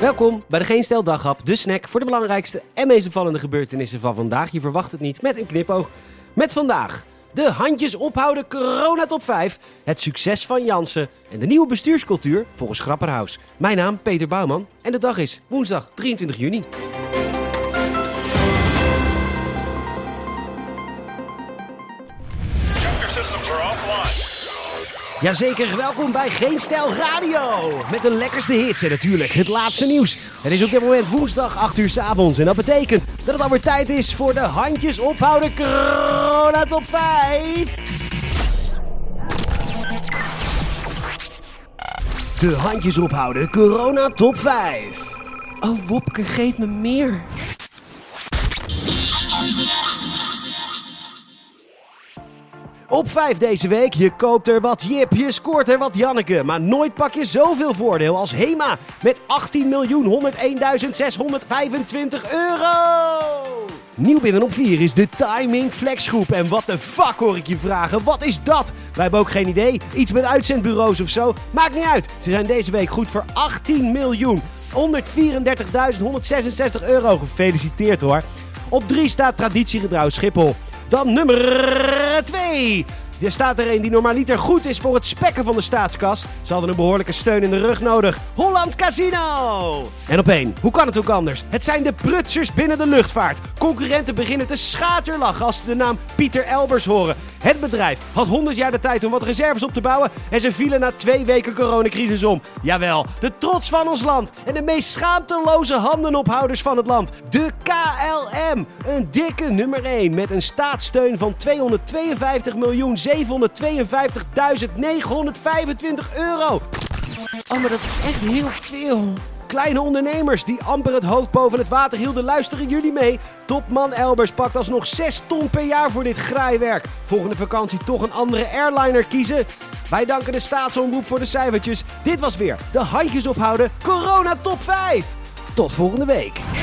Welkom bij de Geen Stel de snack voor de belangrijkste en meest opvallende gebeurtenissen van vandaag. Je verwacht het niet met een knipoog. Met vandaag de handjes ophouden corona top 5, het succes van Jansen en de nieuwe bestuurscultuur volgens Grapperhaus. Mijn naam Peter Bouwman en de dag is woensdag 23 juni. Jazeker, welkom bij Geen Stijl Radio. Met de lekkerste hits en natuurlijk het laatste nieuws. Het is op dit moment woensdag 8 uur s avonds en dat betekent dat het alweer tijd is voor de handjes ophouden corona top 5. De handjes ophouden corona top 5. Oh Wopke, geef me meer. Op 5 deze week, je koopt er wat Jip, je scoort er wat Janneke. Maar nooit pak je zoveel voordeel als Hema met 18.101.625 euro. Nieuw binnen op 4 is de Timing Flexgroep. En wat de fuck hoor ik je vragen, wat is dat? Wij hebben ook geen idee, iets met uitzendbureaus of zo. Maakt niet uit, ze zijn deze week goed voor 18 miljoen. 134.166 euro. Gefeliciteerd hoor. Op 3 staat traditiegetrouw Schiphol. Dan nummer 2. Er staat er een die normaliter goed is voor het spekken van de staatskas. Ze hadden een behoorlijke steun in de rug nodig. Holland Casino! En op één, hoe kan het ook anders? Het zijn de prutsers binnen de luchtvaart. Concurrenten beginnen te schaterlachen als ze de naam Pieter Elbers horen. Het bedrijf had 100 jaar de tijd om wat reserves op te bouwen en ze vielen na twee weken coronacrisis om. Jawel, de trots van ons land en de meest schaamteloze handenophouders van het land. De KLM, een dikke nummer 1 met een staatssteun van 252.752.925 euro. Oh, maar dat is echt heel veel. Kleine ondernemers die amper het hoofd boven het water hielden, luisteren jullie mee? Topman Elbers pakt alsnog 6 ton per jaar voor dit graaiwerk. Volgende vakantie toch een andere airliner kiezen? Wij danken de staatsomroep voor de cijfertjes. Dit was weer de handjes ophouden Corona Top 5. Tot volgende week.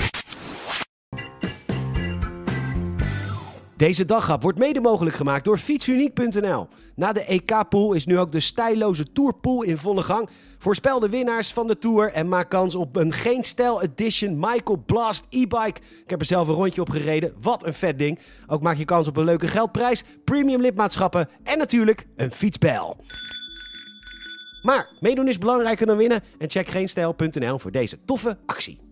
Deze daggrap wordt mede mogelijk gemaakt door fietsuniek.nl. Na de EK-pool is nu ook de stijloze Tourpool in volle gang. Voorspel de winnaars van de Tour en maak kans op een Geen Stijl Edition Michael Blast e-bike. Ik heb er zelf een rondje op gereden. Wat een vet ding. Ook maak je kans op een leuke geldprijs, premium lidmaatschappen en natuurlijk een fietsbel. Maar meedoen is belangrijker dan winnen en check geenstijl.nl voor deze toffe actie.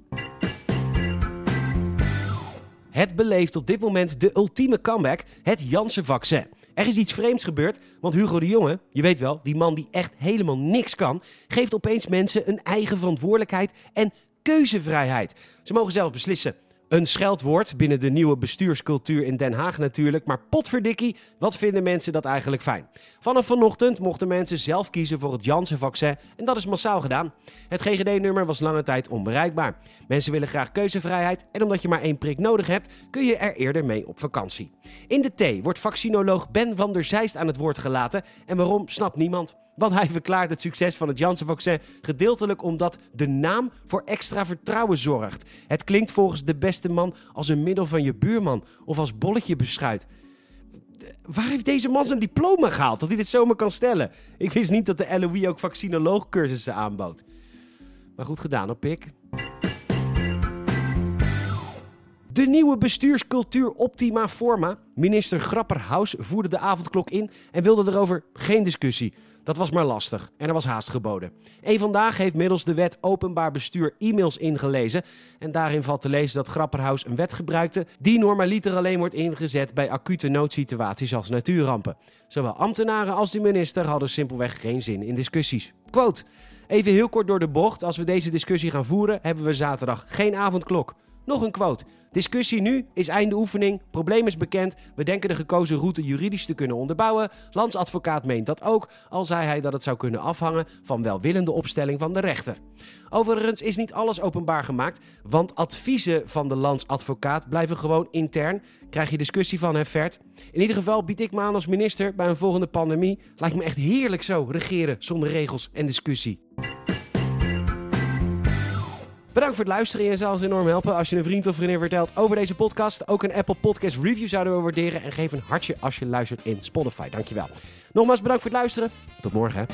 Het beleeft op dit moment de ultieme comeback, het Janssen-vaccin. Er is iets vreemds gebeurd, want Hugo de Jonge, je weet wel, die man die echt helemaal niks kan, geeft opeens mensen een eigen verantwoordelijkheid en keuzevrijheid. Ze mogen zelf beslissen. Een scheldwoord binnen de nieuwe bestuurscultuur in Den Haag natuurlijk, maar potverdikkie, wat vinden mensen dat eigenlijk fijn? Vanaf vanochtend mochten mensen zelf kiezen voor het Janssen-vaccin en dat is massaal gedaan. Het GGD-nummer was lange tijd onbereikbaar. Mensen willen graag keuzevrijheid en omdat je maar één prik nodig hebt, kun je er eerder mee op vakantie. In de T wordt vaccinoloog Ben van der Zijst aan het woord gelaten en waarom snapt niemand. Want hij verklaart het succes van het Janssen-vaccin gedeeltelijk omdat de naam voor extra vertrouwen zorgt. Het klinkt volgens de beste man als een middel van je buurman of als bolletje beschuit. Waar heeft deze man zijn diploma gehaald dat hij dit zomaar kan stellen? Ik wist niet dat de LOE ook vaccinoloogcursussen aanbood. Maar goed gedaan op pik. De nieuwe bestuurscultuur Optima Forma. Minister Grapperhaus voerde de avondklok in en wilde erover geen discussie. Dat was maar lastig en er was haast geboden. Eén vandaag heeft middels de wet openbaar bestuur e-mails ingelezen. En daarin valt te lezen dat Grapperhaus een wet gebruikte die normaliter alleen wordt ingezet bij acute noodsituaties als natuurrampen. Zowel ambtenaren als de minister hadden simpelweg geen zin in discussies. Quote. Even heel kort door de bocht. Als we deze discussie gaan voeren, hebben we zaterdag geen avondklok. Nog een quote. Discussie nu is einde oefening. Probleem is bekend. We denken de gekozen route juridisch te kunnen onderbouwen. Landsadvocaat meent dat ook, al zei hij dat het zou kunnen afhangen van welwillende opstelling van de rechter. Overigens is niet alles openbaar gemaakt, want adviezen van de landsadvocaat blijven gewoon intern. Krijg je discussie van hem Vert. In ieder geval bied ik me aan als minister bij een volgende pandemie. Lijkt me echt heerlijk zo, regeren zonder regels en discussie. Bedankt voor het luisteren. Je zou ons enorm helpen als je een vriend of vriendin vertelt over deze podcast. Ook een Apple Podcast review zouden we waarderen. En geef een hartje als je luistert in Spotify. Dankjewel. Nogmaals bedankt voor het luisteren. Tot morgen.